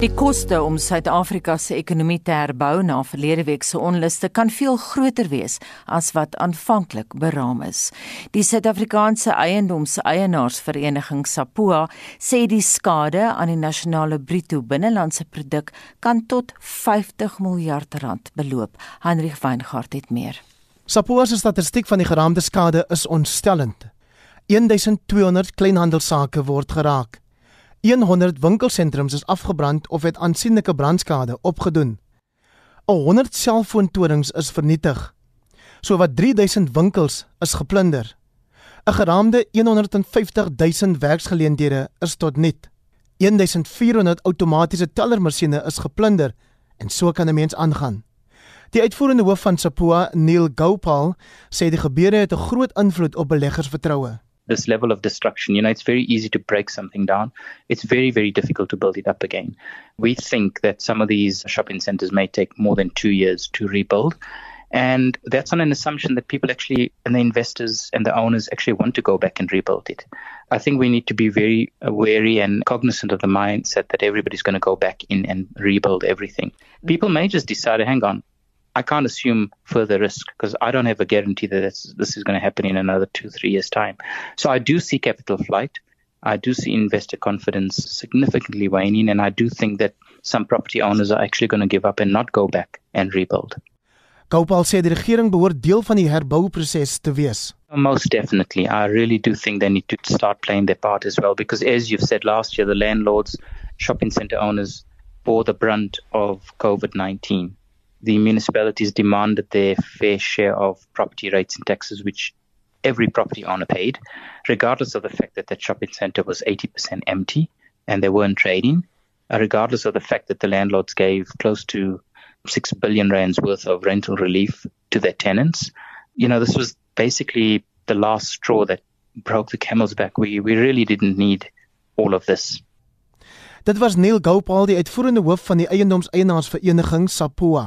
Die koste om Suid-Afrika se ekonomie te herbou na verlede week se onluste kan veel groter wees as wat aanvanklik beraam is. Die Suid-Afrikaanse Eiendomseienaars-vereniging SAPOA sê die skade aan die nasionale bruto binnelandse produk kan tot 50 miljard rand beloop. Hendrik Weingart het meer. SAPOA se statistiek van die geraamde skade is ontstellend. 1200 kleinhandelsake word geraak. 100 winkelsentrums is afgebrand of het aansienlike brandskade opgedoen. 100 selfoontorings is vernietig. Sowat 3000 winkels is geplunder. 'n Geraamde 150 000 werksgeleenthede is tot nul. 1400 outomatiese tellermasjiene is geplunder en so kan 'n mens aangaan. Die uitvoerende hoof van Sapoa, Neil Gopal, sê die gebeure het 'n groot invloed op beleggersvertroue. This level of destruction, you know, it's very easy to break something down. It's very, very difficult to build it up again. We think that some of these shopping centers may take more than two years to rebuild. And that's on an assumption that people actually, and the investors and the owners actually want to go back and rebuild it. I think we need to be very wary and cognizant of the mindset that everybody's going to go back in and rebuild everything. People may just decide, hang on, I can't assume further risk because I don't have a guarantee that this is going to happen in another two, three years' time. So I do see capital flight. I do see investor confidence significantly waning, and I do think that some property owners are actually going to give up and not go back and rebuild. Gopal sê die regering behoort deel van die herbouproses te wees. Most definitely. I really do think they need to start playing their part as well because as you've said last year the landlords, shopping center owners bore the brunt of COVID-19 the municipalities demanded their fair share of property rates and taxes, which every property owner paid, regardless of the fact that that shopping centre was 80% empty and they weren't trading, uh, regardless of the fact that the landlords gave close to 6 billion rands worth of rental relief to their tenants. You know, this was basically the last straw that broke the camel's back. We, we really didn't need all of this. Dit was Neil Gopal, die uitvoerende hoof van die eiendomseienaarsvereniging SAPOA.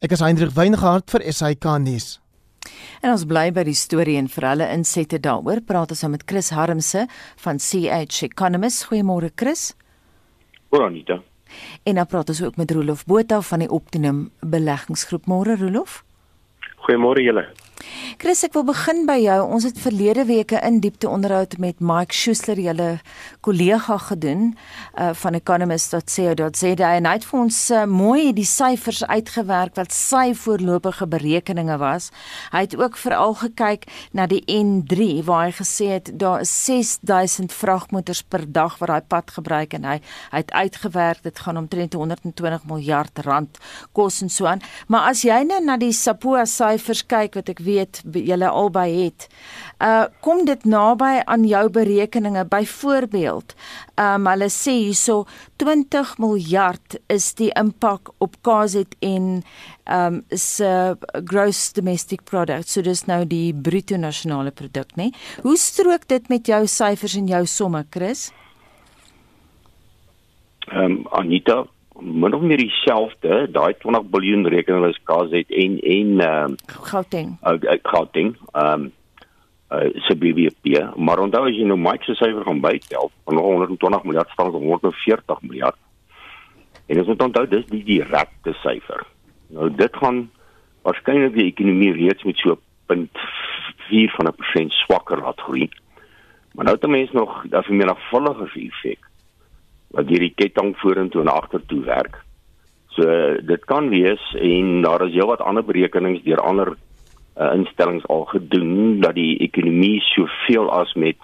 Ek is Hendrik Weingart vir SAK nuus. En ons bly by die storie en vir hulle insette daaroor praat ons nou met Chris Harmse van CH Economists. Goeiemôre Chris. Goeiemôre. En dan praat ons ook met Rolof Botha van die Optimum Beleggingsgroep. Môre Rolof. Goeiemôre julle. Chris, ek wil begin by jou. Ons het verlede week 'n in-diepte onderhoud met Mike Schuster, julle kollega gedoen uh van economist.co.za en hy het vir ons uh, mooi die syfers uitgewerk wat sy voorlopige berekeninge was. Hy het ook veral gekyk na die N3 waar hy gesê het daar is 6000 vragmotors per dag wat daai pad gebruik en hy hy het uitgewerk dit gaan omtrent 120 miljard rand kos en so aan. Maar as jy nou na die SAPOA syfers kyk wat ek weet julle albei het. Uh kom dit naby aan jou berekeninge byvoorbeeld. Um hulle sê hierso 20 miljard is die impak op KZN um se gross domestic product. So dis nou die bruto nasionale produk, né? Hoe strook dit met jou syfers en jou somme, Chris? Um, Anita, min of meer dieselfde, daai 20 miljard rekening is KZN en ehm uh, Gauteng. Uh, uh, Gauteng. Ehm um, uh se BBP, maar onthou as jy nou Mike se syfer gaan bytel, van 120 miljard staan op 140 miljard. En as ons onthou dis die direkte syfer. Nou dit gaan waarskynlik die ekonomie reeds met so 0.4 van 'n persent swakker laat groei. Maar nou het mense nog dat vir meer volgende effek wat hierdie ketting vorentoe en agtertoe werk. So dit kan wees en daar is heelwat ander berekenings deur ander uh, instellings al gedoen dat die ekonomie soveel as met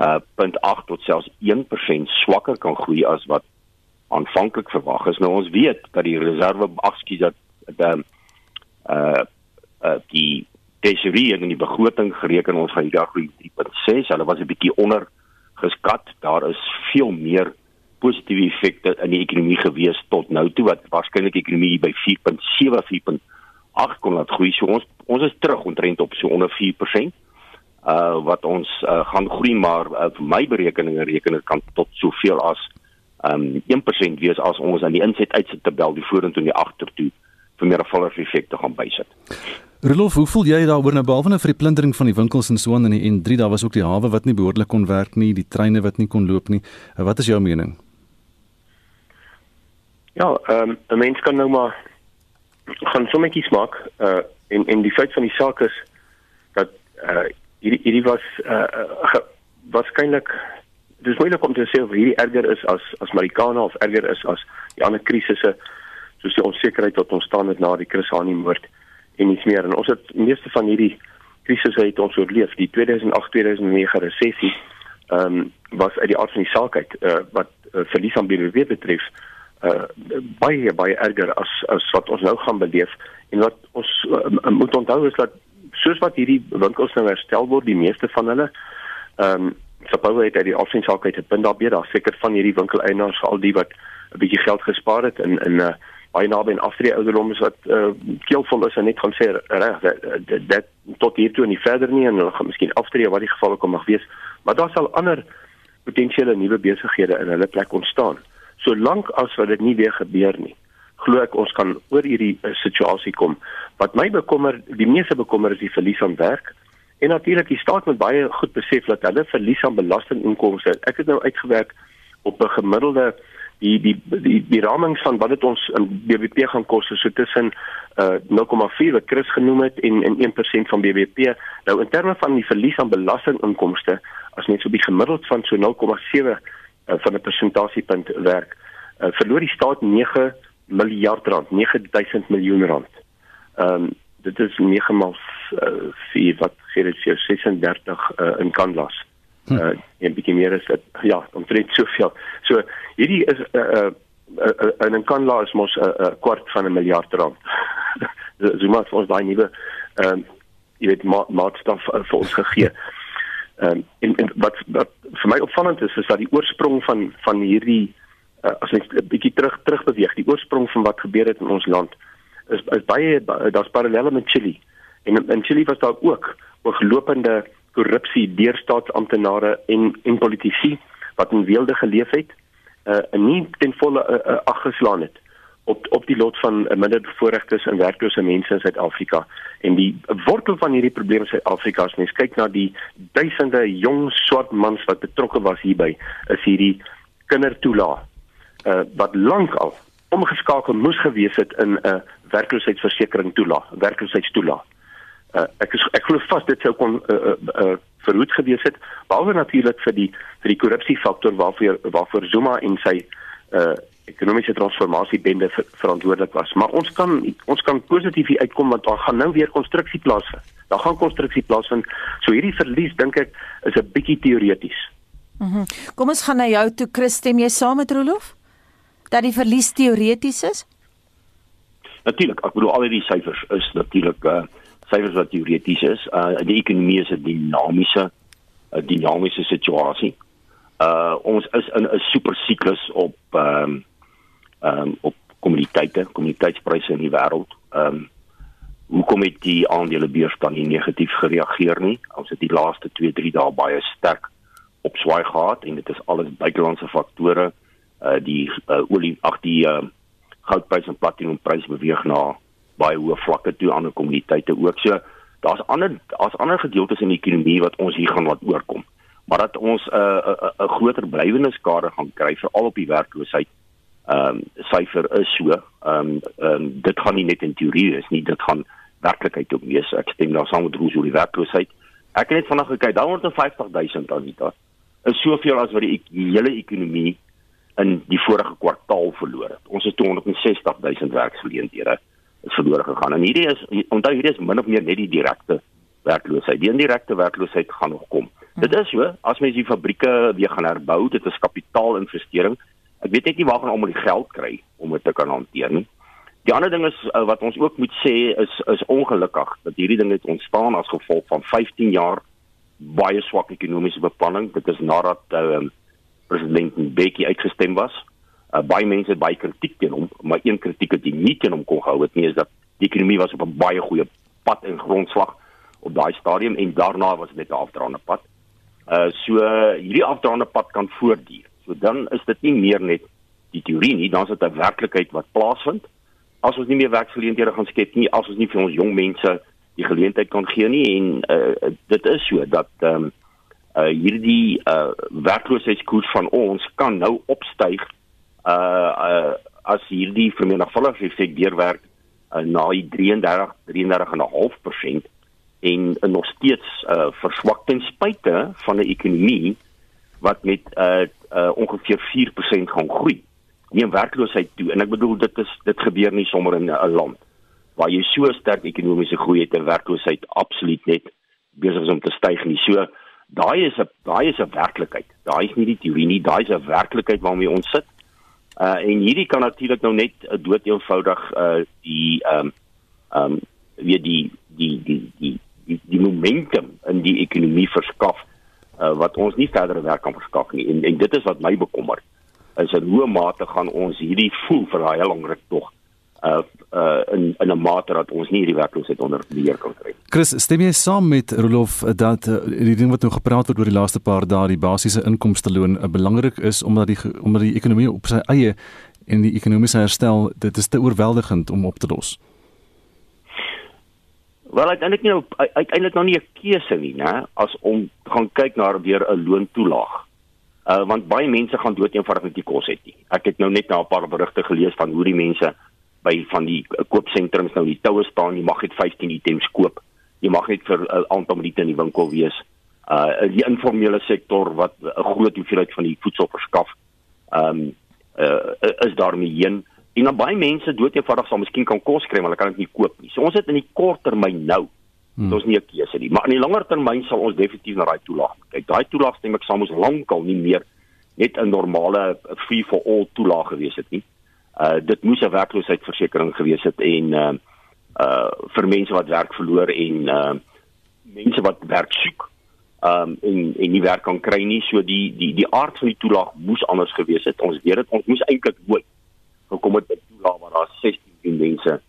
uh 0.8 tot selfs 1% swakker kan groei as wat aanvanklik verwag is. Nou ons weet dat die reserve akskie dat die uh uh die tesorie en die begroting gereken ons gaan hierdie groei 3.6. Hulle was 'n bietjie onder geskat. Daar is veel meer positiewe effekte in die ekonomie gewees tot nou toe wat waarskynlik die ekonomie by 4.7 4.8 kon laat groei. So ons ons is terug omtrent op so onder 4%. Uh wat ons uh, gaan groei maar uh, vir my berekeninge reken dit kan tot soveel as um 1% wees as ons aan die inset uitsit tabel die vorentoe en die agtertoe vir meer volle effekte gaan bysit. Rolof, hoe voel jy daaroor nou behalwe nou vir die plundering van die winkels en so aan in die N3 daar was ook die hawe wat nie behoorlik kon werk nie, die treine wat nie kon loop nie. Uh, wat is jou mening? Ja, ehm um, 'n mens kan nou maar gaan sommetjies maak uh en en die feit van die saak is dat uh hierdie hierdie was uh waarskynlik dis moeilik om te sê of hierdie erger is as as Marikana of erger is as die ander krisisse soos die onsekerheid wat ontstaan het na die Chris Hani moord en iets meer. En ons het meeste van hierdie krisisse het ons oorleef. Die 2008-2009 resessie ehm um, was uit die aard van die saak uit uh, wat uh, verlies aan BBW betref uh, baie baie erger as as wat ons nou gaan beleef. En wat ons uh, moet onthou is dat soos wat hierdie winkels nou herstel word die meeste van hulle ehm um, Sapoue het uit die afsiensaak uit 'n punt daarbey daar seker van hierdie winkeleienaars al die wat 'n bietjie geld gespaar het in in 'n uh, baie naby aan aftree ouderdom is wat uh, keelvol is en net gaan sê reg dat dit tot hier toe en nie verder nie en hulle gaan miskien aftree wat die geval ook al mag wees. Maar daar sal ander potensiële nuwe besighede in hulle plek ontstaan solank as wat dit nie weer gebeur nie glo ek ons kan oor hierdie uh, situasie kom. Wat my bekommer die meeste bekommer is die verlies aan werk. En natuurlik die staat moet baie goed besef dat hulle verlies aan belastinginkomste. Ek het nou uitgewerk op 'n gemiddelde die die die die ramings van wat dit ons in BBP gaan kos so tussen uh 0,4 wat Chris genoem het en en 1% van BBP nou in terme van die verlies aan belastinginkomste as net so die gemiddeld van so 0,7 uh, van 'n persentasiepunt werk uh, verloor die staat 9 miljard rand 9000 miljoen rand. Ehm um, dit is 9 maal uh, 4 wat gee dit vir 36 uh, in Canvas. Hm. Uh, en bietjie meer is dit ja, omtrent soveel. So hierdie is 'n uh, uh, uh, uh, 'n kanla is mos 'n uh, uh, kwart van 'n miljard rand. so maar vir ons daai nuwe ehm um, jy weet ma maatstaf uh, vir ons gegee. Ehm um, en, en wat wat vir my opvallend is is dat die oorsprong van van hierdie uh, as ek 'n bietjie terug terug beweeg, die oorsprong van wat gebeur het in ons land is is baie daar's parallelle met Chili. En in Chili was daar ook ooglopende korrupsie deur staatsamptenare en en politici wat in weelde geleef het uh, en nie ten volle uh, uh, aggeslaan het op op die lot van minderbevoorregtes en werklose mense in Suid-Afrika. En die wortel van hierdie probleme in Suid-Afrika as mens kyk na die duisende jong swart mans wat betrokke was hierby is hierdie kindertoelaat uh, wat lankal omgeskakel moes gewees het in 'n uh, werkloosheidsversekering toelaat werkloosheidstoelaat uh, ek is, ek glo vas dit sou kon uh, uh, uh, verhoed gewees het behalwe natuurlik vir die vir die korrupsie faktor waarvoor waarvoor Zuma en sy uh, ekonomiese transformasie bende ver, verantwoordelik was. Maar ons kan ons kan positief hier uitkom want daar gaan nou weer konstruksie plaasvind. Daar gaan konstruksie plaasvind. So hierdie verlies dink ek is 'n bietjie teoreties mm -hmm. kom ons gaan na jou toe Christem jy saam met Rolof? Dat die verlies teoreties is? Natuurlik, ek bedoel al hierdie syfers is natuurlik uh, syfers wat teoreties is. Uh die ekonomie is 'n dinamiese 'n dinamiese situasie. Uh ons is in 'n super siklus op ehm um, ehm um, op kommoditeite, kommoditeitspryse in die wêreld. Ehm um, hoekom het die aandelebeurs dan nie negatief gereageer nie? Ons het die laaste 2-3 dae baie sterk op swaai gehad en dit is alles buitelandse faktore. Uh die uh, olie ag die uh, goudprys en platinumprys beweeg na baie hoë vlakke toe aan die kommoditeite ook. So daar's ander daar's ander gedeeltes in die ekonomie wat ons hier gaan laat oorkom. Maar dat ons 'n uh, 'n 'n groter blywende skade gaan kry veral op die werkloosheid. Ehm um, syfer is so. Ehm um, ehm um, dit gaan nie net in teorie is nie, dit gaan werklikheid ook wees. Ek stem daar saam met Roos oor die werkloosheid. Ek het net vanaand gekyk, daar word 50000 aan dit. Is soveel as wat die, die hele ekonomie in die vorige kwartaal verloor het. Ons het 260000 werksgeleenthede is verlore gegaan. En hierdie is onthou hierdie is min of meer net die direkte werkloosheid. Die indirekte werkloosheid gaan nog kom. Dit is so, as mens die fabrieke weer gaan herbou, dit is kapitaalinvestering. Ek weet net nie waar gaan almal die geld kry om dit te kan hanteer nie. Die ander ding is uh, wat ons ook moet sê is is ongelukkig dat hierdie ding het ontstaan as gevolg van 15 jaar baie swak ekonomiese beplanning. Dit is nadat uh, president Mbeki uitgestem was uh, baie mense het baie kritiek teen hom, maar een kritiek wat nie teen hom kon gehou het nie is dat die ekonomie was op 'n baie goeie pad en grondslag op daai stadium en daarna was dit 'n afdraande pad. Uh so hierdie afdraande pad kan voortduur. Dan is dit nie meer net die teorie nie, dan is dit 'n werklikheid wat plaasvind. As ons nie meer werksgeleenthede gaan skep nie, as ons nie vir ons jong mense die geleentheid kan gee nie en uh dit is so dat ehm um, uh hierdie uh werkloosheidskoers van ons kan nou opstyg uh, uh as hierdie vermenigvuldigingseffek effek deurwerk uh, na die 33 33,5% en uh, nog steeds uh, verswak ten spyte van 'n ekonomie wat met uh, uh, ongeveer 4% gaan groei. Neem werkloosheid toe en ek bedoel dit is dit gebeur nie sommer in 'n land waar jy so sterk ekonomiese groei het en werkloosheid absoluut net besig is om te styg nie. So daai is 'n daai is 'n werklikheid. Daai is nie die teorie nie, daai is 'n werklikheid waarmee ons sit. Uh en hierdie kan natuurlik nou net uh, dood eenvoudig uh die ehm um, ehm um, weer die die die die die die momentum in die ekonomie verskaf uh, wat ons nie verdere werk kan verskaf nie en, en dit is wat my bekommer is in hoe mate gaan ons hierdie voel vir daai lang ruk tog uh uh in in 'n mate dat ons nie hierdie werkloosheid onder beheer kan kry. Chris, stem jy saam met Rolof dat uh, die ding wat nou gepraat word oor die laaste paar dae die basiese inkomste loon uh, belangrik is omdat die omdat die ekonomie op sy eie en die ekonomiese herstel dit is te oorweldigend om op te los. Wel uiteindelik nie uiteindelik nog nie 'n keuse nie, né, as om gaan kyk na weer 'n loontoelaag. Uh want baie mense gaan dood eenvoudig met die kos het nie. Ek het nou net na 'n paar berigte gelees van hoe die mense by van die koopsentrums nou die toue staan, jy mag net 15 items koop. Jy mag net vir 'n aantal minute in die winkel wees. Uh die informele sektor wat 'n groot hoeveelheid van die voedsel verskaf, ehm um, uh is daarmee heen. En dan baie mense dood eenvoudig sal miskien kan kos kry, maar hulle kan dit nie koop nie. So ons het in die kort termyn nou Hmm. Ons nie 'n keuse nie, maar in die langer termyn sal ons definitief na daai toelaag kyk. Daai toelaag stem ek saam ons lankal nie meer net 'n normale free for all toelaag gewees het nie. Uh dit moes 'n werkloosheidsversekering gewees het en uh uh vir mense wat werk verloor en uh mense wat werk soek um en en nie werk kan kry nie. So die die die aard van die toelaag moes anders gewees het. Ons weet dit ons moes eintlik nooit gekom het met toelaag waar daar 16 miljoen mense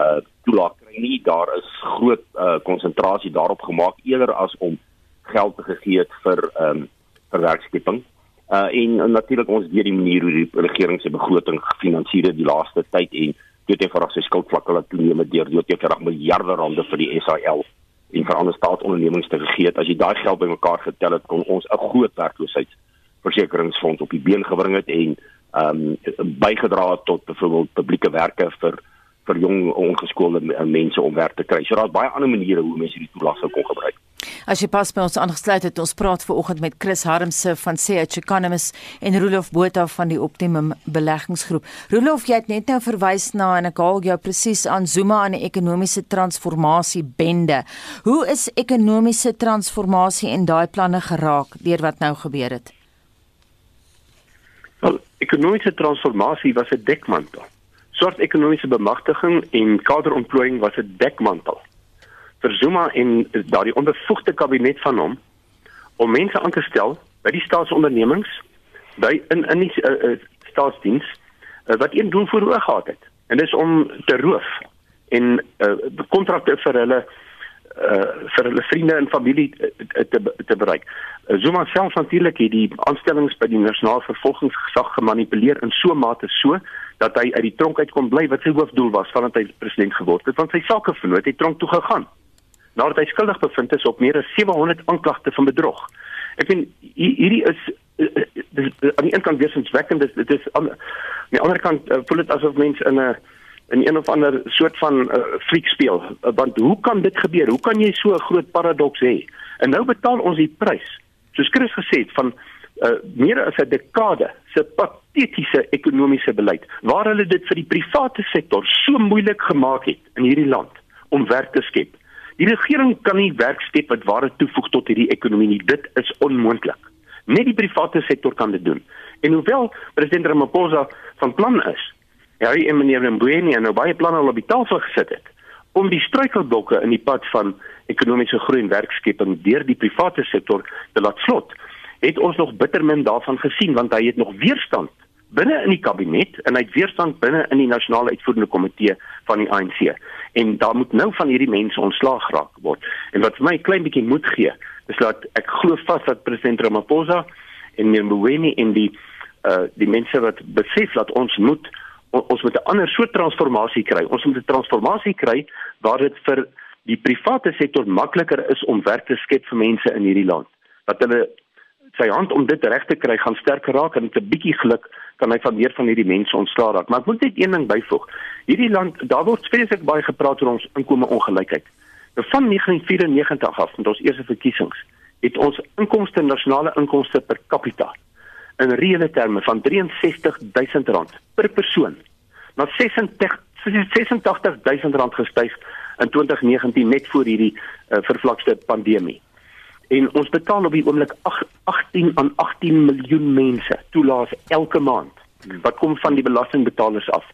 uh toelaag kry nie. Daar is groot uh konsentrasie daarop gemaak eerder as om geld te het vir um vir werkskepping. Uh en, en natuurlik ons weet die manier hoe die regering se begroting gefinansier het die laaste tyd en dit het vir sy skuldvlakke laat toeneem deur dit het vir miljarde rande vir die SAL en vir ander staatsondernemings te gegee het. As jy daai geld bymekaar getel het, kon ons 'n groot werkloosheidsversekeringsfonds op die been gebring het en ehm um, bygedra het tot byvoorbeeld publieke werke vir vir jong ongeskoolde mense om werk te kry. So daar's baie ander maniere hoe mense hierdie toelaag sou kon gebruik. As jy pas by ons aangesluit het, ons praat ver oggend met Chris Harmse van CH Economists en Rolof Botha van die Optimum Beleggingsgroep. Rolof, jy het net nou verwys na en ek haal jou presies aan Zuma aan die ekonomiese transformasie bende. Hoe is ekonomiese transformasie en daai planne geraak deur wat nou gebeur het? Wel, ekonomiese transformasie was 'n dekmantel. Swart ekonomiese bemagtiging en kaderontplooiing was 'n dekmantel. Vir Zuma en daardie onbevoegde kabinet van hom om mense aan te stel by die staatsondernemings by in in die uh, uh, staatsdiens uh, wat een doel voor oë gehad het. En dis om te roof en uh, kontrakte vir hulle uh vir hulle vriende en familie te te bereik. Zuma self natuurlik het die aanstellings by die nasionale vervolgingsgesag gemanipuleer in so mate so dat hy uit die tronk uit kon bly wat sy hoofdoel was vandat hy president geword het want sy sake vernoot het tronk toe gegaan. Nadat hy skuldig bevind is op meer as 700 aanklagte van bedrog. Ek meen hierdie is dis aan die een kant weersinswekkend dis dit is aan die ander kant voel dit asof mense in 'n in een of ander soort van uh, fliek speel want hoe kan dit gebeur? Hoe kan jy so 'n groot paradoks hê? En nou betaal ons die prys soos Chris gesê het van uh, meer as 'n dekade se patetiese ekonomiese beleid waar hulle dit vir die private sektor so moeilik gemaak het in hierdie land om werk te skep. Die regering kan nie werk skep wat ware toevoeg tot hierdie ekonomie nie. Dit is onmoontlik. Net die private sektor kan dit doen. En hoewel president Ramaphosa van plan is, hy en meneer Mbweni nou baie planne al op die tafel gesit het om die struikelblokke in die pad van ekonomiese groei en werkskeping deur die private sektor te laat slot, het ons nog bitter min daarvan gesien want hy het nog weerstand binne in die kabinet en hy het weerstand binne in die nasionale uitvoerende komitee van die ANC. En daar moet nou van hierdie mense ontslaag geraak word. En wat vir my 'n klein bietjie moed gee, is dat ek glo vas dat president Ramaphosa en Mboweni en die uh die mense wat besef dat ons moet ons moet 'n ander soort transformasie kry. Ons moet 'n transformasie kry waar dit vir die private sektor makliker is om werk te skep vir mense in hierdie land. Dat hulle sy hand om dit reg te kry gaan sterker raak en 'n bietjie geluk kan hy van meer van hierdie mense ontslaa raak. Maar ek moet net een ding byvoeg. Hierdie land, daar word spesifiek baie gepraat oor ons inkomste ongelykheid. Nou van 1994 af, met ons eerste verkiesings, het ons inkomste nasionale inkomste per capita in reële terme van R63000 per persoon na 86 86000 rand gestyg in 2019 net voor hierdie uh, vervlakste pandemie. En ons betaal op die oomblik 18 aan 18 miljoen mense toelaas elke maand wat kom van die belastingbetalers af.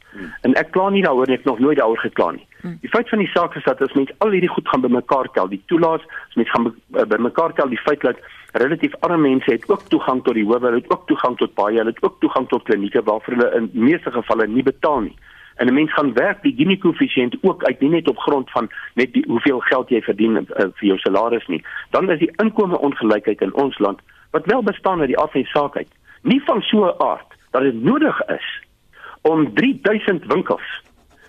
En ek kla nie daaroor nie, ek nog nooit daaroor gekla nie. Die feit van die saak is dat as mens al hierdie goed gaan bymekaar tel, die toelaas, as mens gaan bymekaar tel die feit dat relatief arme mense het ook toegang tot die howe, hulle het ook toegang tot baie, hulle het ook toegang tot klinieke waarvoor hulle in meeste gevalle nie betaal nie en 'n mens gaan werk die Gini koëffisiënt ook uit nie net op grond van net die, hoeveel geld jy verdien uh, vir jou salaris nie dan is die inkomste ongelykheid in ons land wat wel bestaan uit die af en saak uit nie van so 'n aard dat dit nodig is om 3000 winkels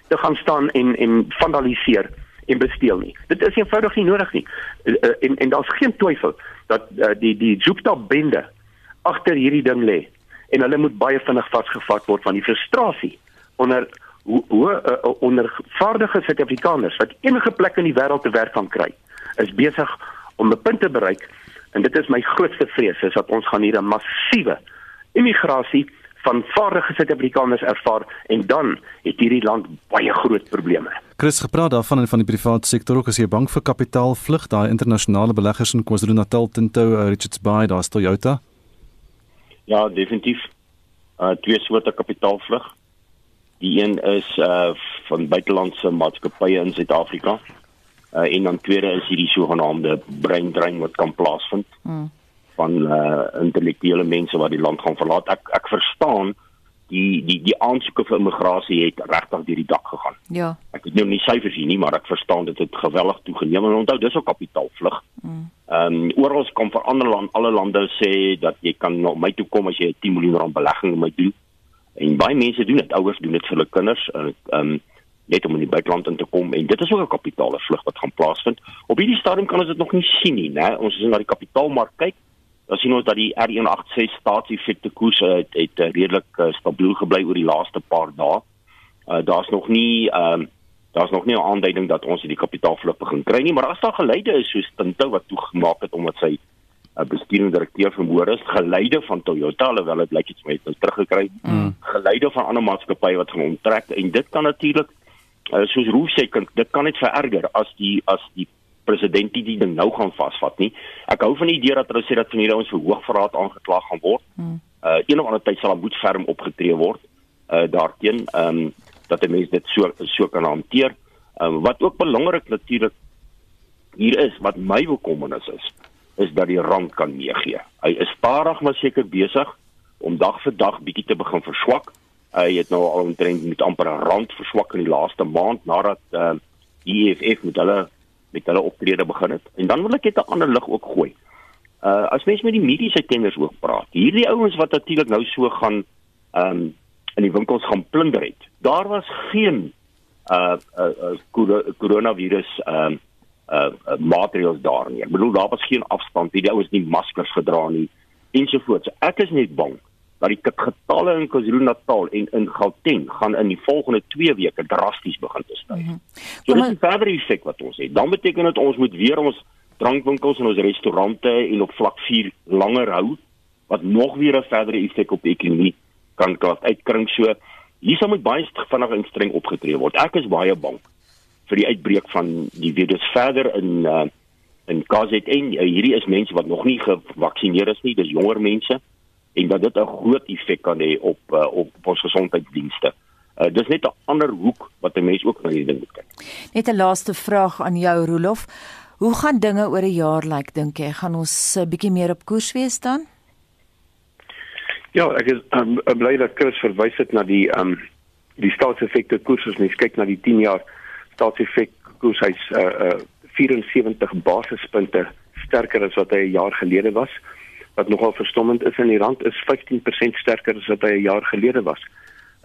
te gaan staan en en vandaliseer en besteel nie. Dit is eenvoudig nie nodig nie. Uh, en en daar's geen twyfel dat uh, die die Jupiter bende agter hierdie ding lê en hulle moet baie vinnig vasgevat word van die frustrasie onder hoe hoe uh, ondervaardige Suid-Afrikaners wat enige plek in die wêreld te werk kan kry, is besig om 'n punt te bereik. En dit is my grootste vrees is dat ons gaan hier 'n massiewe immigrasie van vaardige Suid-Afrikaners ervaar en dan het hierdie land baie groot probleme. Chris gepraat daarvan en van die private sektor ook as jy bank vir kapitaalvlug, daai internasionale beleggers in KwaZulu-Natal, Tinto, uh, Richards Bay, daar's Toyota. Ja, definitief. Uh twee soorte kapitaalvlug. Die een is uh van buitelandse maatskappye in Suid-Afrika. Uh en dan tweede is hierdie sogenaamde brain drain wat kan plaasvind. Hmm. Van uh intellektuele mense wat die land gaan verlaat. Ek ek verstaan die die die aansoeke vir immigrasie het regtig deur die dak gegaan. Ja. Ek het nou nie syfers hier nie, maar ek verstaan dit het geweldig toegeneem en onthou dis ook kapitaalvlug. Mm. Ehm um, oral kom vir ander land, alle lande sê dat jy kan na my toe kom as jy 10 miljoen rand belegging in my doen. En baie mense doen dit, ouers doen dit vir hulle kinders, ehm um, net om in die buiteland in te kom en dit is ook 'n kapitale vlug wat gaan plaasvind. Op hierdie stadium kan ons dit nog nie sien nie, né? Ons is na die kapitaalmark kyk. Dan sien ons dat die R186 staatseffekte koers het, het uh, redelik uh, stabiel gebly oor die laaste paar dae. Uh, daar's nog nie ehm um, daar's nog nie 'n aanduiding dat ons hierdie kapitaalvlug begin kry nie, maar as daar geleide is soos Tinto wat toegemaak het omdat sy 'n bestuurende direkteur van Moores geleide van Toyota alhoewel dit blyk iets met nou teruggekry. Mm. Geleide van ander maatskappye wat gaan onttrek en dit kan natuurlik uh, soos Roof sê kan dit kan net vererger as die as die president die ding nou gaan vasvat nie. Ek hou van die idee dat hulle sê dat van hierdie ouens vir hoogverraad aangekla gaan word. Mm. Uh een of ander tyd sal 'n boetferm opgetree word uh daarteen ehm um, dat die mense dit so so kan hanteer. Ehm um, wat ook belangrik natuurlik hier is wat my bekommernis is is dat die rand kan meegee. Hy is stadig maar seker besig om dag vir dag bietjie te begin verswak. Hy het nou al omtrent met amper 'n rand verswak in die laaste maand nadat uh, die EFF met hulle met hulle optrede begin het. En dan wil ek net 'n ander lig ook gooi. Uh as mens met die mediese tenders ook praat. Hierdie ouens wat natuurlik nou so gaan ehm um, in die winkels gaan plunder het. Daar was geen uh uh, uh coronavirus ehm um, uh, uh maatreëls daar nie. Ek bedoel daar was geen afstand, die ouens nie maskers gedra nie ensovoorts. So ek is net bang dat die getalle in KwaZulu-Natal en in Gauteng gaan in die volgende 2 weke drasties begin te styg. Mm -hmm. So dit is 'n verdere effek wat ons het. Dan beteken dit ons moet weer ons drankwinkels en ons restaurante en op vlak 4 langer hou wat nog weer 'n verdere effek op die ekonomie kan kan uitkring. So hier sal moet baie vinnig en streng opgetree word. Ek is baie bang vir die uitbreek van die virus verder in uh, in KZN. Uh, hierdie is mense wat nog nie gevaksinneer is nie, dis jonger mense en dat dit 'n groot effek kan hê op uh, op ons gesondheidsdienste. Uh, dis net 'n ander hoek wat 'n mens ook na hierdie ding moet kyk. Net 'n laaste vraag aan jou Rolof. Hoe gaan dinge oor 'n jaar lyk like, dink jy? Gaan ons 'n uh, bietjie meer op koers wees dan? Ja, ek is um, bly dat Chris verwys het na die um die staatseffekte koers as mens kyk na die 10 jaar staatseffek koers hy's uh, uh 74 basispunte sterker as wat hy 'n jaar gelede was. Wat nogal verstommend is in die rand is 15% sterker as wat hy 'n jaar gelede was.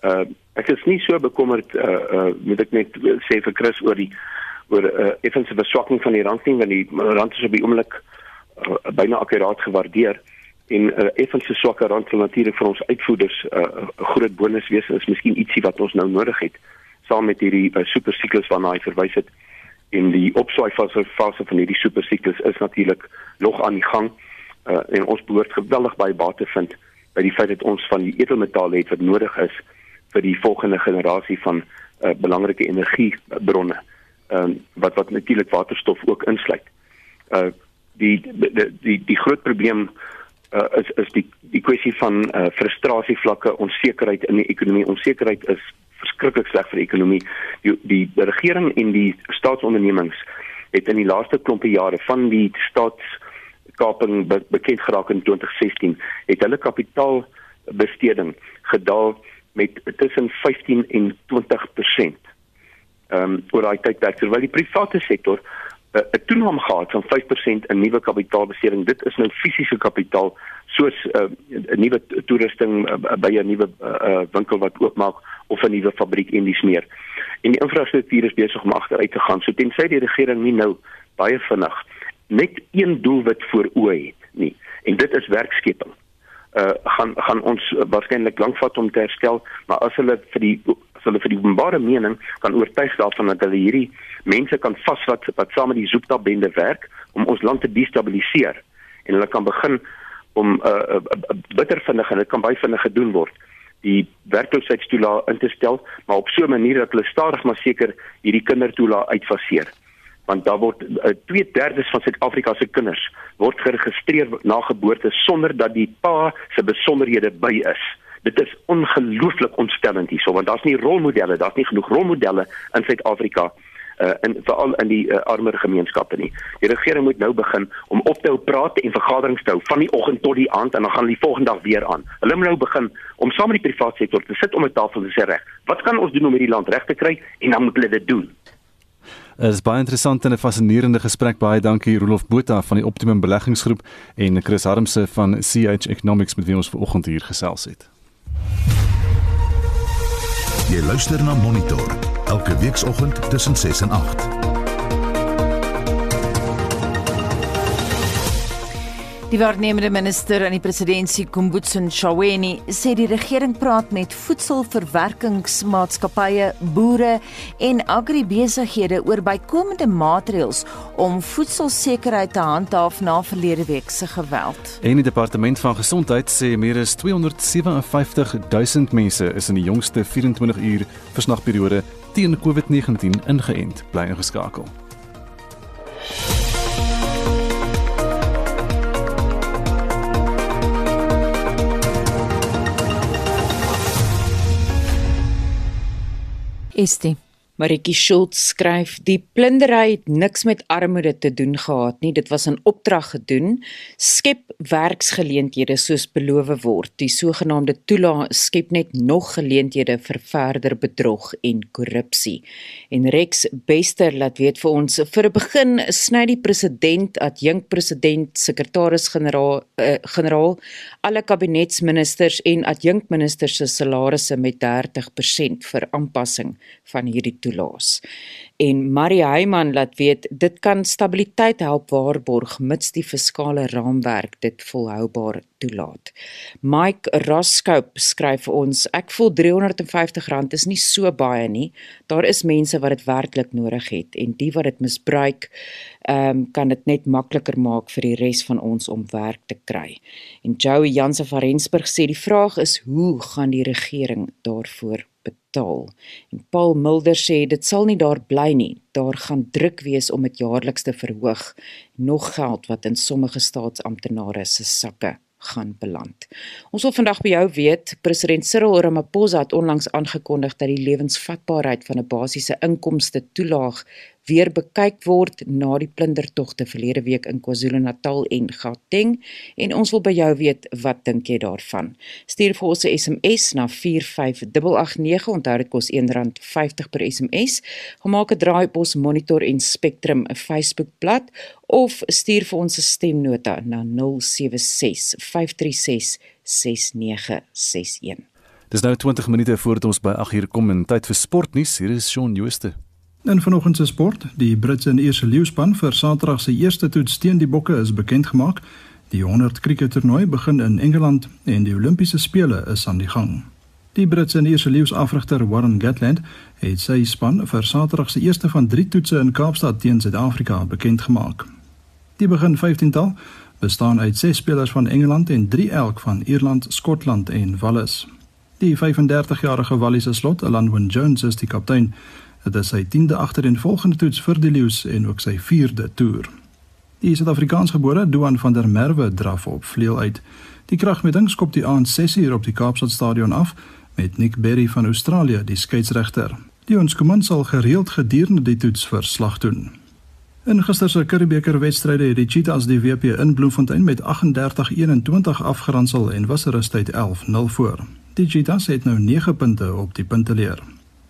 Uh ek is nie so bekommerd uh uh moet ek net sê vir Chris oor die oor 'n uh, effense verswakking van die rand nie want die rand is op die oomblik uh, byna akkuraat gewaardeer. En 'n uh, effense swakker rand sal natuurlik vir ons uitvoerders 'n uh, groot bonus wees is miskien ietsie wat ons nou nodig het saam met hierdie uh, supersiklus waarna hy verwys het. En die opswaai fase fase van hierdie supersiklus is natuurlik nog aan die gang. uh, en ons behoort geweldig baie baat te vind by die feit dat ons van die edelmetale het wat nodig is vir die volgende generasie van uh, belangrike energiebronne um, wat wat natuurlik waterstof ook insluit. Uh die die die die groot probleem uh, is is die die kwessie van uh, frustrasie vlakke, onsekerheid in die ekonomie. Onsekerheid is verskriklik sleg vir die ekonomie. Die die regering en die staatsondernemings het in die laaste klompe jare van die staatskaping be, bekend geraak in 2016, het hulle kapitaalbesteding gedaal met tussen 15 en 20% ehm um, oor daai tydperk terwyl die private sektor eh, 'n uh, toename gehad van 5% in nuwe kapitaalbesteding. Dit is nou fisiese kapitaal soos eh, 'n uh, nuwe toerusting uh, by 'n nuwe uh, winkel wat oopmaak of 'n nuwe fabriek en dis meer. En die infrastruktuur is besig om agteruit te gaan. So tensy die regering nie nou baie vinnig net een doelwit voor oë het nie. En dit is werkskeping. Uh gaan gaan ons uh, waarskynlik lank vat om te herstel, maar as hulle vir die as hulle vir die openbare mening kan oortuig daarvan dat hulle hierdie mense kan vasvat wat saam met die Zoopta-bende werk om ons land te destabiliseer en hulle kan begin om 'n uh, uh, uh, bitter vinnig en dit kan baie vinnig gedoen word die werkloosheidstoelaag in te stel maar op so 'n manier dat hulle stadig maar seker hierdie kindertoelaag uitfaseer want daar word 2/3 van Suid-Afrika se kinders word geregistreer na geboorte sonder dat die pa se besonderhede by is dit is ongelooflik ontstellend hierso want daar's nie rolmodelle, daar's nie genoeg rolmodelle in Suid-Afrika uh in veral in die uh, armer gemeenskappe nie. Die regering moet nou begin om op te hou praat en vergaderings te hou van die oggend tot die aand en dan gaan hulle die volgende dag weer aan. Hulle moet nou begin om saam met die private sektor te sit om 'n tafel te sê reg. Wat kan ons doen om hierdie land reg te kry en dan moet hulle dit doen. Dit is baie interessant en 'n fascinerende gesprek. Baie dankie Rolof Botha van die Optimum Beleggingsgroep en Chris Harmse van CH Economics met wie ons vanoggend hier gesels het. Jy luister na Monitor elke weekoggend tussen 6 en 8. Die waarnemende minister aan die presidentskap Kumbutso Ntshaweni sê die regering praat met voedselverwerkingsmaatskappye, boere en agribesighede oor bykomende maatreëls om voedselsekerheid te handhaaf na verlede week se geweld. En die departement van gesondheid sê meer as 257 000 mense is in die jongste 24 uur versnagperiode teen COVID-19 ingeënt, bly ingeskakel. Este. Maritjie Schultz skryf: "Die plundery het niks met armoede te doen gehad nie. Dit was 'n opdrag gedoen. Skep werksgeleenthede soos beloof word. Die sogenaamde toelaag skep net nog geleenthede vir verder bedrog en korrupsie." En Rex Bester laat weet vir ons: "Vir 'n begin sny die president, adjunk president, sekretaris-generaal, uh, generaal, alle kabinetsministers en adjunkministers se salarisse met 30% vir aanpassing van hierdie toelaas. En Marie Heyman laat weet dit kan stabiliteit help waarborg mits die fiskale raamwerk dit volhoubaar toelaat. Mike Roskop skryf vir ons: Ek voel R350 is nie so baie nie. Daar is mense wat dit werklik nodig het en die wat dit misbruik, ehm um, kan dit net makliker maak vir die res van ons om werk te kry. En Joey Jansen van Rensburg sê die vraag is hoe gaan die regering daarvoor betaal. En Paul Mulder sê dit sal nie daar bly nie. Daar gaan druk wees om dit jaarliks te verhoog. Nog geld wat in sommige staatsamptenare se sakke gaan beland. Ons wil vandag by jou weet, president Cyril Ramaphosa het onlangs aangekondig dat die lewensvatbaarheid van 'n basiese inkomste toelaag weer bekyk word na die plundertogte verlede week in KwaZulu-Natal en Gauteng en ons wil by jou weet wat dink jy daarvan. Stuur vir ons 'n SMS na 45889 onthou dit kos R1.50 per SMS. Gemaak 'n draai op ons Monitor en Spectrum Facebookblad of stuur vir ons 'n stemnota na 076 536 6961. Dis nou 20 minute voordat ons by 8 uur kom en tyd vir sportnuus. Hier is Shaun Jooste. In vanoggend se sport, die Britse en Ierse leeuspan vir Saterdag se eerste toets teen die Bokke is bekend gemaak. Die 100 kriekettoernooi begin in Engeland en die Olimpiese spele is aan die gang. Die Britse en Ierse leeuafrigter Warren Gatland het sy span vir Saterdag se eerste van 3 toetse in Kaapstad teen Suid-Afrika bekend gemaak. Die begin 15tal bestaan uit 6 spelers van Engeland en 3 elk van Ierland, Skotland en Wales. Die 35-jarige Walliese slot, Alan Wyn Jones, is die kaptein. Dit is sy 10de agtereenvolgende toets vir die Lions en ook sy 4de toer. Die Suid-Afrikaansgebore Duan van der Merwe draf op vleuel uit. Die kragmeting skop die aand 6uur op die Kaapstad Stadion af met Nick Berry van Australië die skeieregter. Die ons komand sal gereeld gedurende die toets verslag doen. In gister se Curriebeeker wedstryde het die Cheetahs die WP in Bloemfontein met 38-21 afgeronsel en was rustyd 11-0 voor. Die Cheetahs het nou 9 punte op die punteleer.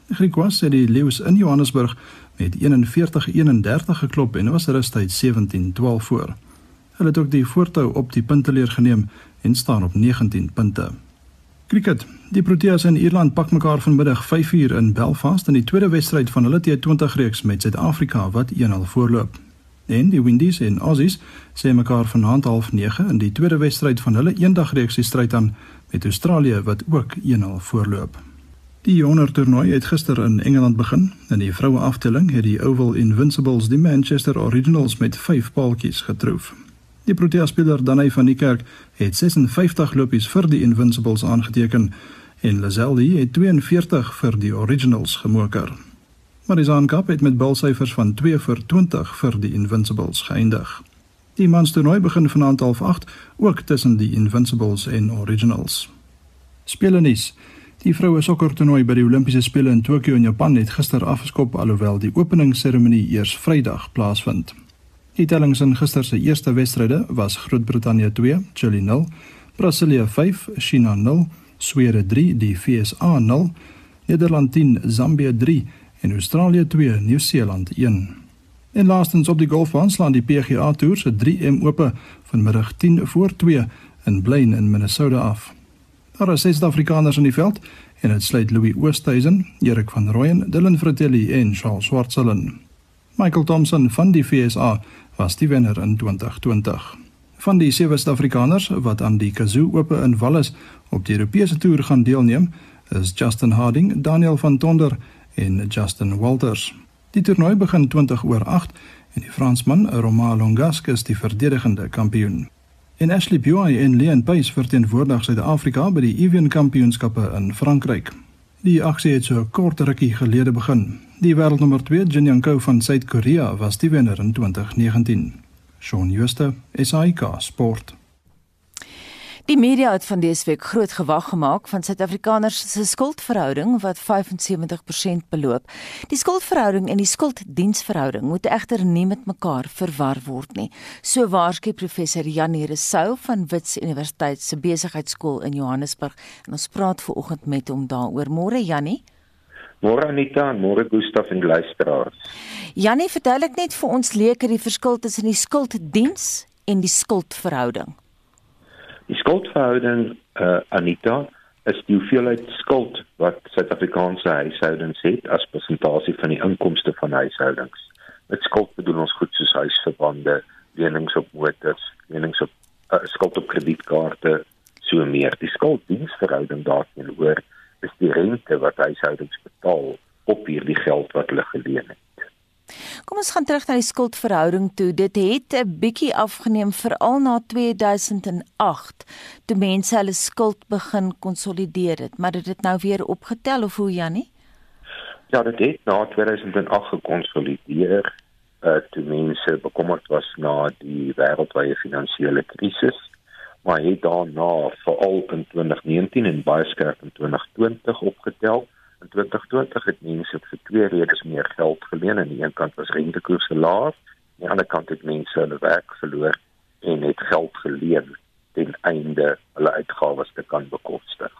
Griquas het die Lions in Johannesburg met 41-31 geklop en was rustyd 17-12 voor. Hulle het ook die voortou op die punteleer geneem en staan op 19 punte. Kriket. Die Proteas in Ierland pak mekaar vanmiddag 5uur in Belfast in die tweede wedstryd van hulle T20 reeks met Suid-Afrika wat 1-0 voorloop. En die Windies en Aussies sê mekaar vanaand half 9 in die tweede wedstryd van hulle eendagreeks die stryd aan met Australië wat ook 1-0 voorloop. Die jonger toernooi het gister in Engeland begin. In die vroue aftelling het die Oval Invincibles die Manchester Originals met 5 paaltjies getroof. Die Protea speler Danai van die Kerk het 56 lopies vir die Invincibles aangeteken en Lazelli het 42 vir die Originals gemoker. Marizaan Kap het met balsyfers van 2 vir 20 vir die Invincibles geëindig. Die manstoernooi begin vanaand half 8 ook tussen die Invincibles en Originals. Spelenies Die vroue sokkertoernooi by die Olimpiese spele in Tokio in Japan het gister afgeskop alhoewel die openingsseremonie eers Vrydag plaasvind. Die tellings in gister se eerste wedstryde was Groot-Brittanje 2, Chili 0, Brasilië 5, China 0, Swede 3, die FSA 0, Nederland 10, Zambië 3 en Australië 2, Nieu-Seeland 1. En laastens op die golfbaan slaan die PGA Tour se 3M Ope vanmiddag 10 voor 2 in Blaine in Minnesota af. Daar is ses Afrikaners in die veld en dit sluit Louis Oosthuizen, Erik van Rooyen, Dylan Fratelli en Charles Swartselen. Michael Thompson van die FSA was die wenner in 2020. Van die sewe Suid-Afrikaners wat aan die Kazoo Ope in Wallis op die Europese toer gaan deelneem, is Justin Harding, Daniel van Tonder en Justin Walters. Die toernooi begin 20 oor 8 en die Fransman Romain Longasque is die verdedigende kampioen. En Ashley Buy en Leon Pace verteenwoordig Suid-Afrika by die Evian Kampioenskappe in Frankryk. Die aksie het so kort rukkie gelede begin. Die wêreldnommer 2, Jin Young Ko van Suid-Korea, was die wenner in 2019. Shaun Schuster, SAK Sport. Die media het van dese week groot gewag gemaak van Suid-Afrikaners se skuldverhouding wat 75% beloop. Die skuldverhouding en die skulddiensverhouding moet egter nie met mekaar verwar word nie. So waarsku professor Janie Resou van Wits Universiteit se besigheidskool in Johannesburg en ons praat ver oggend met hom daaroor. Môre Janie. Môre Anita, môre Gustaf en luisteraars. Janie, vertel ek net vir ons leuke die verskil tussen die skulddiens en die skuldverhouding. Die skuldverhouding uh, Anita is die hoeveelheid skuld wat Suid-Afrikaanse huishoudings het as persentasie van die inkomste van huishoudings. Met skuld bedoel ons goed soos huisverbande, lenings op motors, lenings op uh, skuld op kredietkaarte, so meer. Die skulddiensverhouding daarteenoor is die rente wat huishoudings betaal op hierdie geld wat hulle geleen het. Kom ons gaan terug na die skuldverhouding toe. Dit het 'n bietjie afgeneem veral na 2008 toe mense hulle skuld begin konsolideer het, maar dit het nou weer opgetel of hoe Jannie? Ja, dit het na 2008 gekonsolideer. Uh toe mense bekommerd was na die wêreldwye finansiële krisis, maar het daarna veral in 2019 en baie skerp in 2020 opgetel. In 2020 het mense vir twee redes meer geld geleen. Aan die een kant was rentekoerse laag, aan die ander kant het mense hulle werk verloor en het geld geleen ten einde hulle uitgawes te kan bekostig.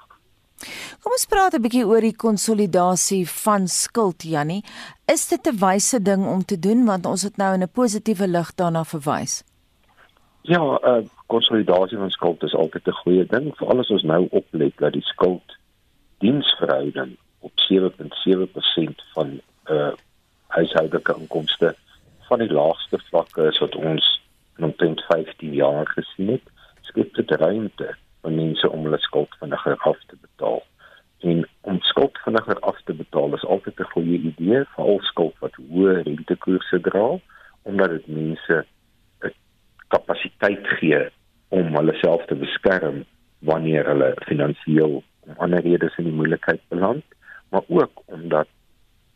Kom ons praat 'n bietjie oor die konsolidasie van skuld, Jannie. Is dit 'n wyse ding om te doen want ons het nou in 'n positiewe lig daarna verwys? Ja, uh, konsolidasie van skuld is altyd 'n goeie ding, veral as ons nou oplet dat die skuld diensverhouding op 7.7% van uh huishoudelike inkomste van die laagste vlakke is wat ons in omtrent 15 jaar gesien het, skep dit ruimte vir mense om hulle skuld vinniger af te betaal. En om skuld vinniger af te betaal is altyd 'n goeie idee, veral skuld wat hoë rentekoerse dra, omdat dit mense 'n kapasiteit gee om hulle self te beskerm wanneer hulle finansiëel om ander redes in die moeilikheid beland, maar ook omdat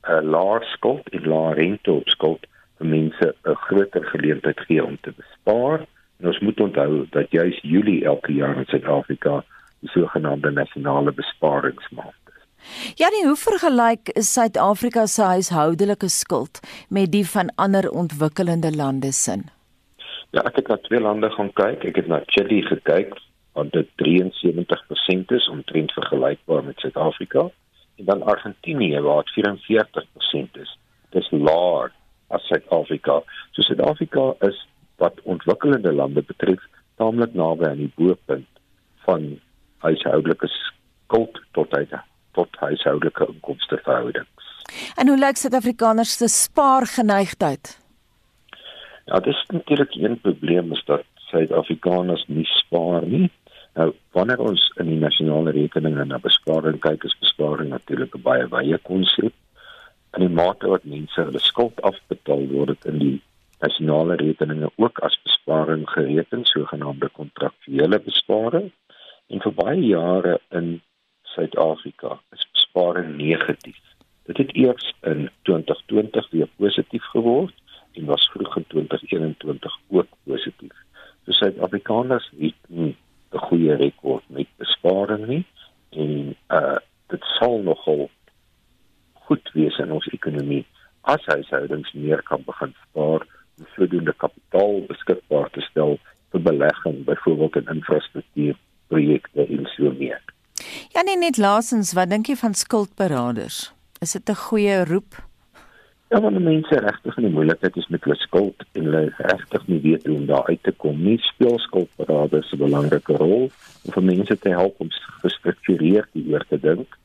'n laer skuld en laer rente op skuld vir mense 'n groter geleentheid gee om te bespaar. En ons moet onthou dat juis Julie elke jaar in Suid-Afrika die sogenaamde nasionale besparingsmaand is. Ja, nie hoe vergelyk Suid-Afrika se huishoudelike skuld met die van ander ontwikkelende lande sin? Ja, ek het na twee lande gaan kyk. Ek het na Chili gekyk want dit 73% is omtrent vergelykbaar met Suid-Afrika en dan Argentinië waar dit 44% is. Dit is laer as Suid-Afrika. So Suid-Afrika is wat ontwikkelende lande betref taamlik naby aan die bo-punt van huishoudelike skuld tot uit tot huishoudelike inkomste verhoudings. En hoe lyk Suid-Afrikaners se spaargeneigtheid? Ja, dis natuurlik een probleem is dat Suid-Afrikaners nie spaar nie. Nou, wanneer ons in die nasionale rekening na besparing kyk, is besparing natuurlik 'n baie wye konsep. In die mate wat mense hulle skuld afbetaal word dit in die nasionale rekeninge ook as besparing gereken sogenaamde kontraktuele besparing. En vir baie jare in Suid-Afrika is besparing negatief. Dit het eers in 2020 weer positief geword en was vroeg in 2021 ook positief. So Suid-Afrikaners het nie goeie rekord met besparing nie en uh dit sal nogal goed wees in ons ekonomie as huishoudings meer kan begin spaar om voldoende kapitaal beskikbaar te stel vir belegging byvoorbeeld in infrastruktuurprojekte en so meer. Ja nee net laasens wat dink jy van skuldberaders? Is dit 'n goeie roep? Ja, wanneer mense regtig in die moeilikheid is met hulle skuld hulle regtig nie weet hoe om daar uit te kom nie, speel skuldberaders 'n belangrike rol om vir mense te help om gestruktureerd hieroor te dink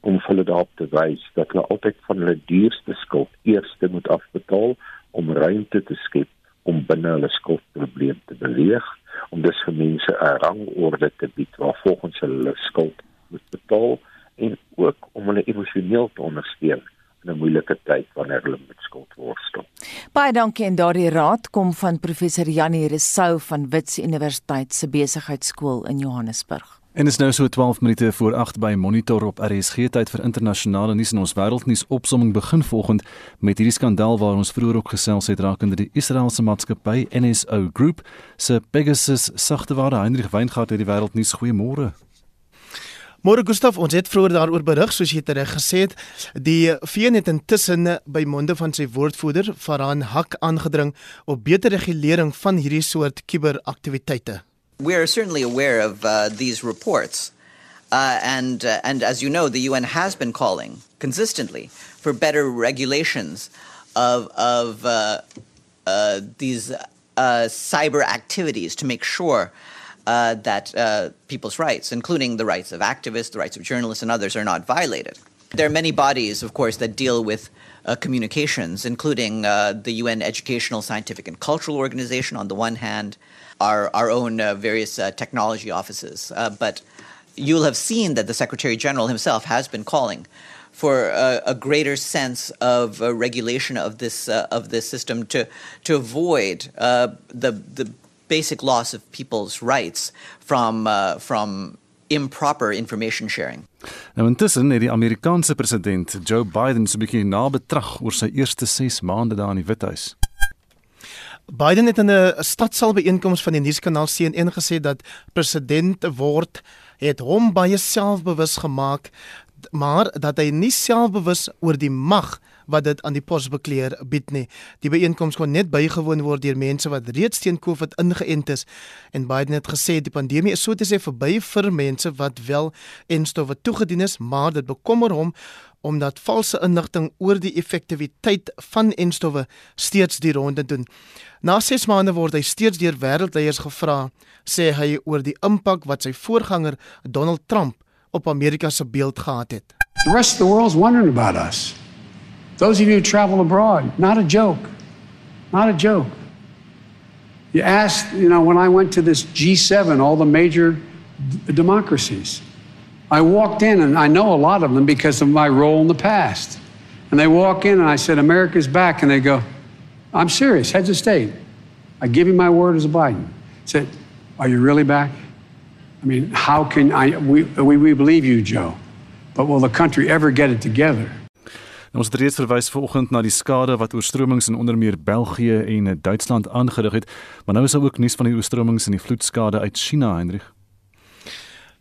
om hulle daarop te wys dat hulle altyd van hulle duurste skuld eers moet afbetaal om ruimte te skep om binne hulle skuldprobleem te beweeg om dus vir mense 'n rangorde te bied waar volgens hulle skuld moet betaal en ook om hulle emosioneel te ondersteun in 'n moeilike tyd wanneer hulle met skuld worstel. Baie dankie en daardie raad kom van professor Janie Resou van Wits Universiteit se besigheidskool in Johannesburg. En is nou so 12 minute voor 8 by Monitor op RSG tyd vir internasionale nuus en ons wêreldnuus opsomming begin volgend met hierdie skandaal waar ons vroeër ook gesels het rakende die Israeliese maatskappy NSO Group se Pegasus sagteware Heinrich Weingart het die wêreldnuus goeiemôre. Môre Gustaf, ons het vroeër daaroor berig soos jy tereg gesê het. Die VN het intussen by monde van sy woordvoerder Farhan Haq aangedring op beter regulering van hierdie soort kuberaktiwiteite. we are certainly aware of uh, these reports. Uh, and, uh, and as you know, the UN has been calling consistently for better regulations of, of uh, uh, these uh, cyber activities to make sure that people's rights, including the rights of activists, the rights of journalists, and others, are not violated. There are many bodies, of course, that deal with uh, communications, including uh, the UN Educational, Scientific, and Cultural Organization on the one hand, our, our own uh, various uh, technology offices. Uh, but you'll have seen that the Secretary General himself has been calling for a, a greater sense of uh, regulation of this uh, of this system to to avoid uh, the the basic loss of people's rights from from improper information sharing. Nou intussen het die Amerikaanse president Joe Biden so 'n bietjie nabetrag oor sy eerste 6 maande daar in die Withuis. Biden het in 'n stadsaal byeenkoms van die nuuskanaal CNN gesê dat president word het hom baie selfbewus gemaak maar dat hy nie selfbewus oor die mag wat dit aan die posbekleer bied nie. Die byeenkoms kon net bygewoon word deur mense wat reeds teen COVID ingeënt is en Biden het gesê die pandemie is so te sê verby vir mense wat wel enstowwe toegedien is, maar dit bekommer hom omdat valse inligting oor die effektiwiteit van enstowwe steeds die ronde doen. Na 6 maande word hy steeds deur wêreldleiers gevra, sê hy oor die impak wat sy voorganger Donald Trump op Amerika se beeld gehad het. The rest of the world's wondering about us. Those of you who travel abroad, not a joke. Not a joke. You asked, you know, when I went to this G7, all the major d- democracies. I walked in, and I know a lot of them because of my role in the past. And they walk in, and I said, America's back. And they go, I'm serious, heads of state. I give you my word as a Biden. I said, Are you really back? I mean, how can I? We, we, we believe you, Joe. But will the country ever get it together? Nou, ons het reeds verwys vanoggend na die skade wat oorstromings in onder meer België en Duitsland aangerig het, maar nou is daar ook nuus van die oorstromings en die vloedskade uit China, Hendrik.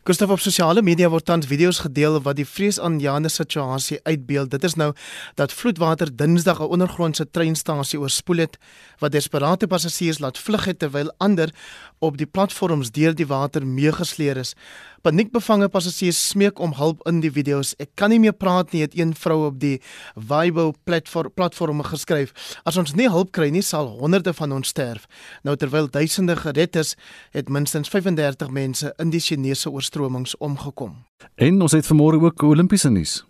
Gustav op sosiale media word tans video's gedeel wat die vreesaanjaende situasie uitbeeld. Dit is nou dat vloedwater Dinsdag 'n ondergrondse treinstasie oorspoel het wat desperate passasiers laat vlug het terwyl ander op die platforms deur die water meegesleer is. Paniekbevange passasiers smeek om hulp in die video's. Ek kan nie meer praat nie, het een vrou op die Weibo platform platform geskryf. As ons nie hulp kry nie, sal honderde van ons sterf. Nou terwyl duisende gered is, het minstens 35 mense in die Chinese oorstromings omgekom. En ons het vanmôre ook Olimpiese nuus.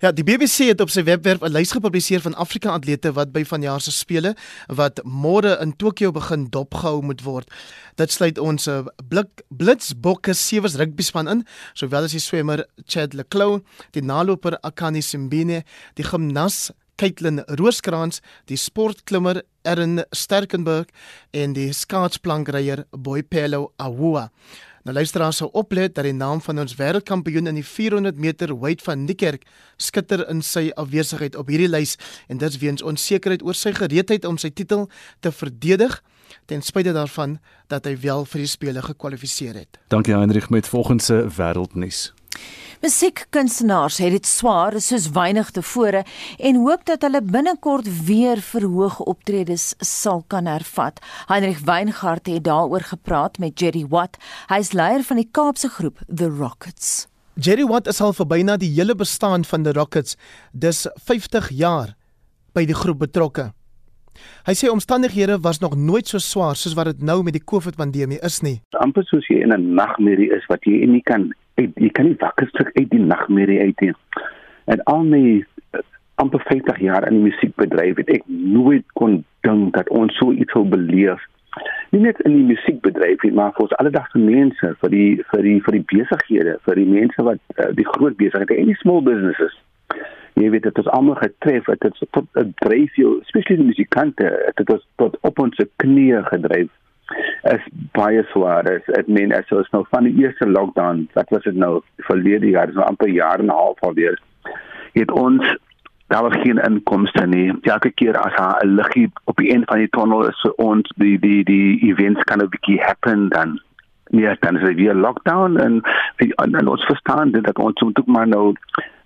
Ja, die BBC het op sy webwerf 'n lys gepubliseer van Afrika atlete wat by vanjaar se spele wat môre in Tokio begin dopgehou moet word. Dit sluit ons eh, blik blitsbokke sewes rugby span in, sowel as die swemmer Chad Leclou, die naloper Akani Simbine, die gimnas Caitlin Rooskrans, die sportklimmer Erin Sterkenburg en die skaatsplankryer Boipelo Awua. Nou luisteraars sou oplet dat die naam van ons wêreldkampioen in die 400 meter weight van Niekerk skitter in sy afwesigheid op hierdie lys en dit weens onsekerheid oor sy gereedheid om sy titel te verdedig ten spyte daarvan dat hy wel vir die spele gekwalifiseer het. Dankie Heinrich met volgende wêreldnuus. Musiekkunstenaars het dit swaar soos weinig tevore en hoop dat hulle binnekort weer verhoog optredes sal kan hervat. Heinrich Weingart het daaroor gepraat met Jerry Watt. Hy is leier van die Kaapse groep The Rockets. Jerry Watt is al vir byna die hele bestaan van The Rockets, dis 50 jaar by die groep betrokke. Hy sê omstandighede was nog nooit so swaar soos wat dit nou met die COVID-pandemie is nie. amper soos jy in 'n nagmerrie is wat jy nie kan uit, jy kan nie wakker stuk uit die nagmerrie uit nie. En al my uh, amper 50 jaar in die musiekbedryf het ek nooit kon dink dat ons so iets sou beleef. Nie net in die musiekbedryf nie, maar vir ons alledagse mense, vir die vir die vir die besighede, vir die mense wat uh, die groot besighede en die small businesses. Jy weet dit is almal getref, dit het tot 'n dryf jou, spesiaal die musikante, dit het tot op ons knieë gedryf is baie swaar is. Ek meen as ons nou van die eerste lockdown, wat was dit nou verlede jaar, so amper jaar en 'n half alweer. Het ons daar was geen inkomste nie. Elke keer as daar 'n liggie op die einde van die tunnel is vir ons die die die events kan 'n bietjie happen dan. Ja, dan is dit weer lockdown en, en, en ons verstaan dit dat ons moet ook maar nou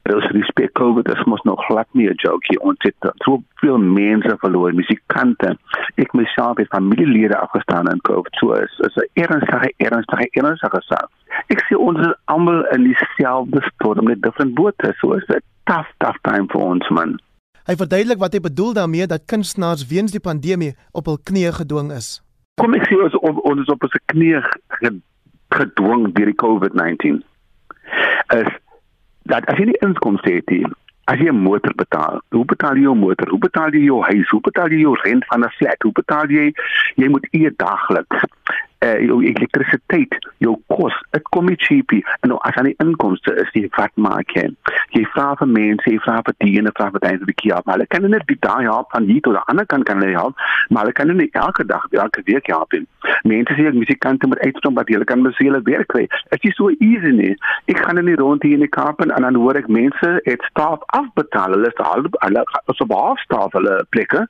Ons respek COVID, is mos nog glad nie 'n joke hier. Ons het so veel mense verloor, musikante. Ek myself het familielede afgestaan in COVID. So is is 'n ernstige ernstige ernstige saak. Ek sê ons is almal in dieselfde storm met different bote. So is dit tough tough time vir ons man. Hy verduidelik wat hy bedoel daarmee dat kunstenaars weens die pandemie op hul knieë gedwing is. Kom ek sê ons op, ons is op ons knieë gedwing deur die COVID-19. Is dat as jy nie inkomste het nie, as jy 'n motor betaal, hoe betaal jy jou motor? Hoe betaal jy jou huis? Hoe betaal jy jou rent van 'n flat? Hoe betaal jy jy moet eet daagliks? Uh, jou elektrisiteit, jou kos, dit kom nie cheap nie. En nou as aan die inkomste is jy wat maak jy? Jy vra vir mense, jy vra vir die ene, vra vir daai vir die maar hulle kan net die daai help van hier tot die ander kant kan hulle help, maar hulle kan nie elke dag, elke week help nie. Mense sê ek musikante moet uitstroom wat hulle kan besele werk kry. Dit is so easy nie. Ek gaan in die rond hier in die Kaap en dan hoor ek mense het staf afbetaal. Hulle is al hulle so baie staf hulle plekke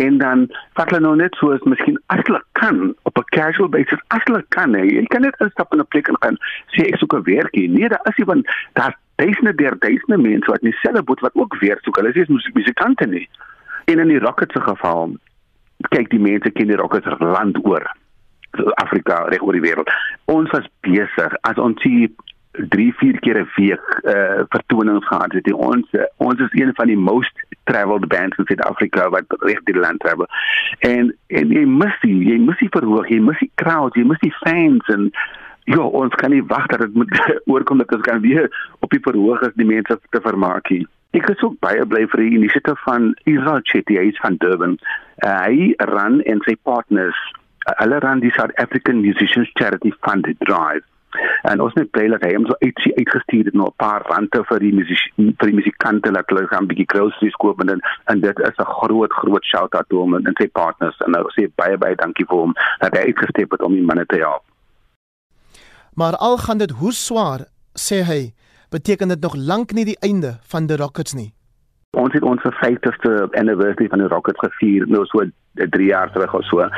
en dan vat hulle nou net soos miskien as hulle kan op 'n casual basis as hulle kan. He. Jy kan net instap in 'n plek en gaan sê ek soek 'n werkie. Nee, daar is iemand daar duisende deur duisende mense wat dieselfde boot wat ook werk soek. Hulle is nie musikante nie. En in die Rockets se geval kyk die mense ken die Rockets land oor. Afrika reg oor die wêreld. Ons was besig as ons hier 3 4 keer 'n week uh vertonings gehad het. Ons uh, ons is een van die most traveled bands in Suid-Afrika wat reg die land travel. En en jy mis die, jy mis die verhoog, jy mis die crowds, jy mis die fans en ja, ons kan nie wag dat dit moet oorkom dat ons kan weer op die verhoog as die mense te vermaak nie. Ek is ook baie bly vir die inisiatief van Israel Chetty, hy is van Durban. Uh, hy ran en sy partners hulle ran die South African Musicians Charity Fund drive. En ons net bly dat hy hom so uit uitgestuur het na 'n paar rande vir die musiek vir die musikante dat hulle gaan bietjie groceries koop en dan en dit is 'n groot groot shout out toe hom en sy partners en nou sê baie baie dankie vir hom dat hy uitgestep het om die manne te help. Maar al gaan dit hoe swaar, sê hy, beteken dit nog lank nie die einde van die Rockets nie. Ons het ons 50ste anniversary van die Rockets gevier nou so 3 jaar terug of so.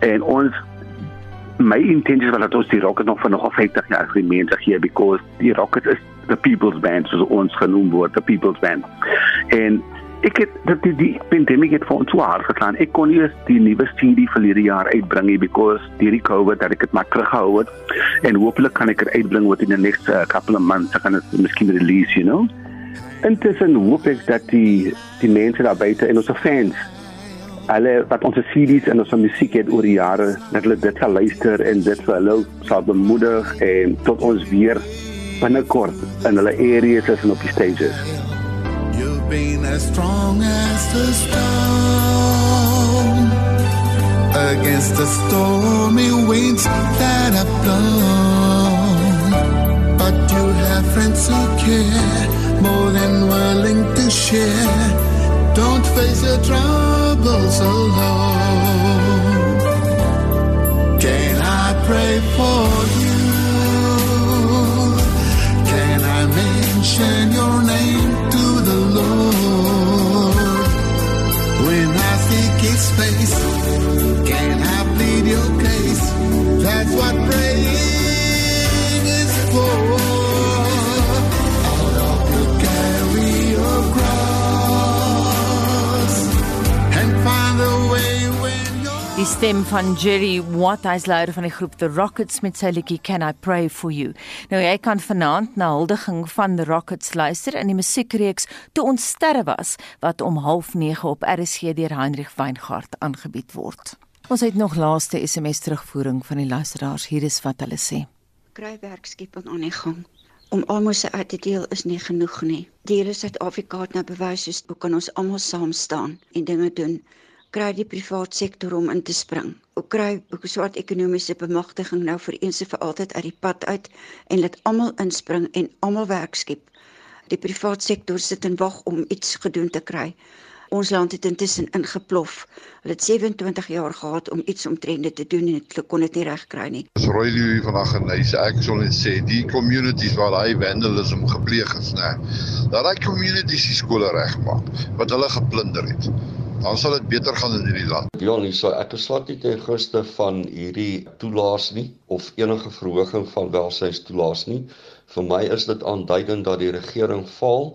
En ons my intentie was dat ons die Rockets nog vir nog 50 jaar gemeente gee because die Rockets is the people's band soos ons genoem word, the people's band. En ek het dat die, die pandemie het vir ons so hard geslaan. Ek kon nie die nuwe CD verlede jaar uitbring nie because deur die COVID dat ek dit maar teruggehou het. En hopelik kan ek dit uitbring within the next uh, couple of months. Ek kan dit miskien release, you know. Intussen hoop ek dat die die mense daar buite en ons fans alle wat ons CD's en ons musiek het oor die jare dat hulle dit sal luister en dit vir hulle sal bemoedig en tot ons weer binnekort in hulle areas is en op die stages. You've been as strong as the storm. Against the stormy winds that have blown. But you have friends who care more than willing to share. Don't face your alone. Can I pray for Die stem van Jerry Watt, hy's leier van die groep The Rockets met sy liedjie Can I Pray For You. Nou jy kan vanaand na huldiging van The Rockets luister in die musiekreeks Toe ons sterre was wat om 09:30 op RSG deur Heinrich Weingart aangebied word. Ons het nog laaste SMS terugvoering van die luisteraars. Hier is wat hulle sê. Kry werkskeping aan die gang. Om almal se uit te deel is nie genoeg nie. Die hele Suid-Afrika het nou bewys hoe kan ons almal saam staan en dinge doen kry die private sektor om in te spring. Hoe kry hoe swart ekonomiese bemagtiging nou vir eens en vir altyd uit die pad uit en laat almal inspring en almal werk skep. Die private sektor sit en wag om iets gedoen te kry. Ons land het intussen ingeplof. Hulle het 27 jaar gehad om iets omtrent dit te doen en hulle kon dit nie regkry nie. Dis rooi die vandag en hy sê ek sou net sê die communities waar hy vandalisme gepleeg het, nê. Dat hy communities die skole regmaak wat hulle geplunder het dan sal dit beter gaan in hierdie land. Dion, so ek is glad nie ten gunste van hierdie toelaas nie of enige verhoging van welsynstoelaas nie. Vir my is dit aanduidend dat die regering faal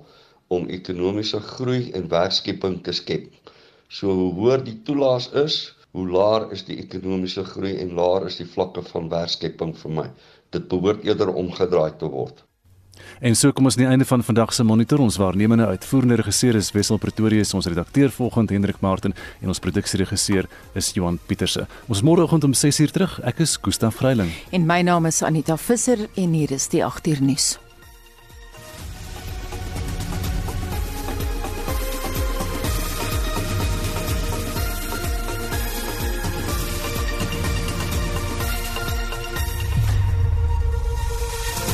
om ekonomiese groei en werkskeping te skep. So hoe hoër die toelaas is, hoe laer is die ekonomiese groei en laer is die vlakke van werkskeping vir my. Dit behoort eerder omgedraai te word. En so kom ons aan die einde van vandag se monitor. Ons waarnemende uitvoerende regisseur is Wessel Pretorius, ons redakteur volgende Hendrik Martin en ons produksieregisseur is Johan Pieterse. Ons môreoggend om 6uur terug. Ek is Gustaf Vreiling. En my naam is Anita Visser en hier is die 8uur nuus.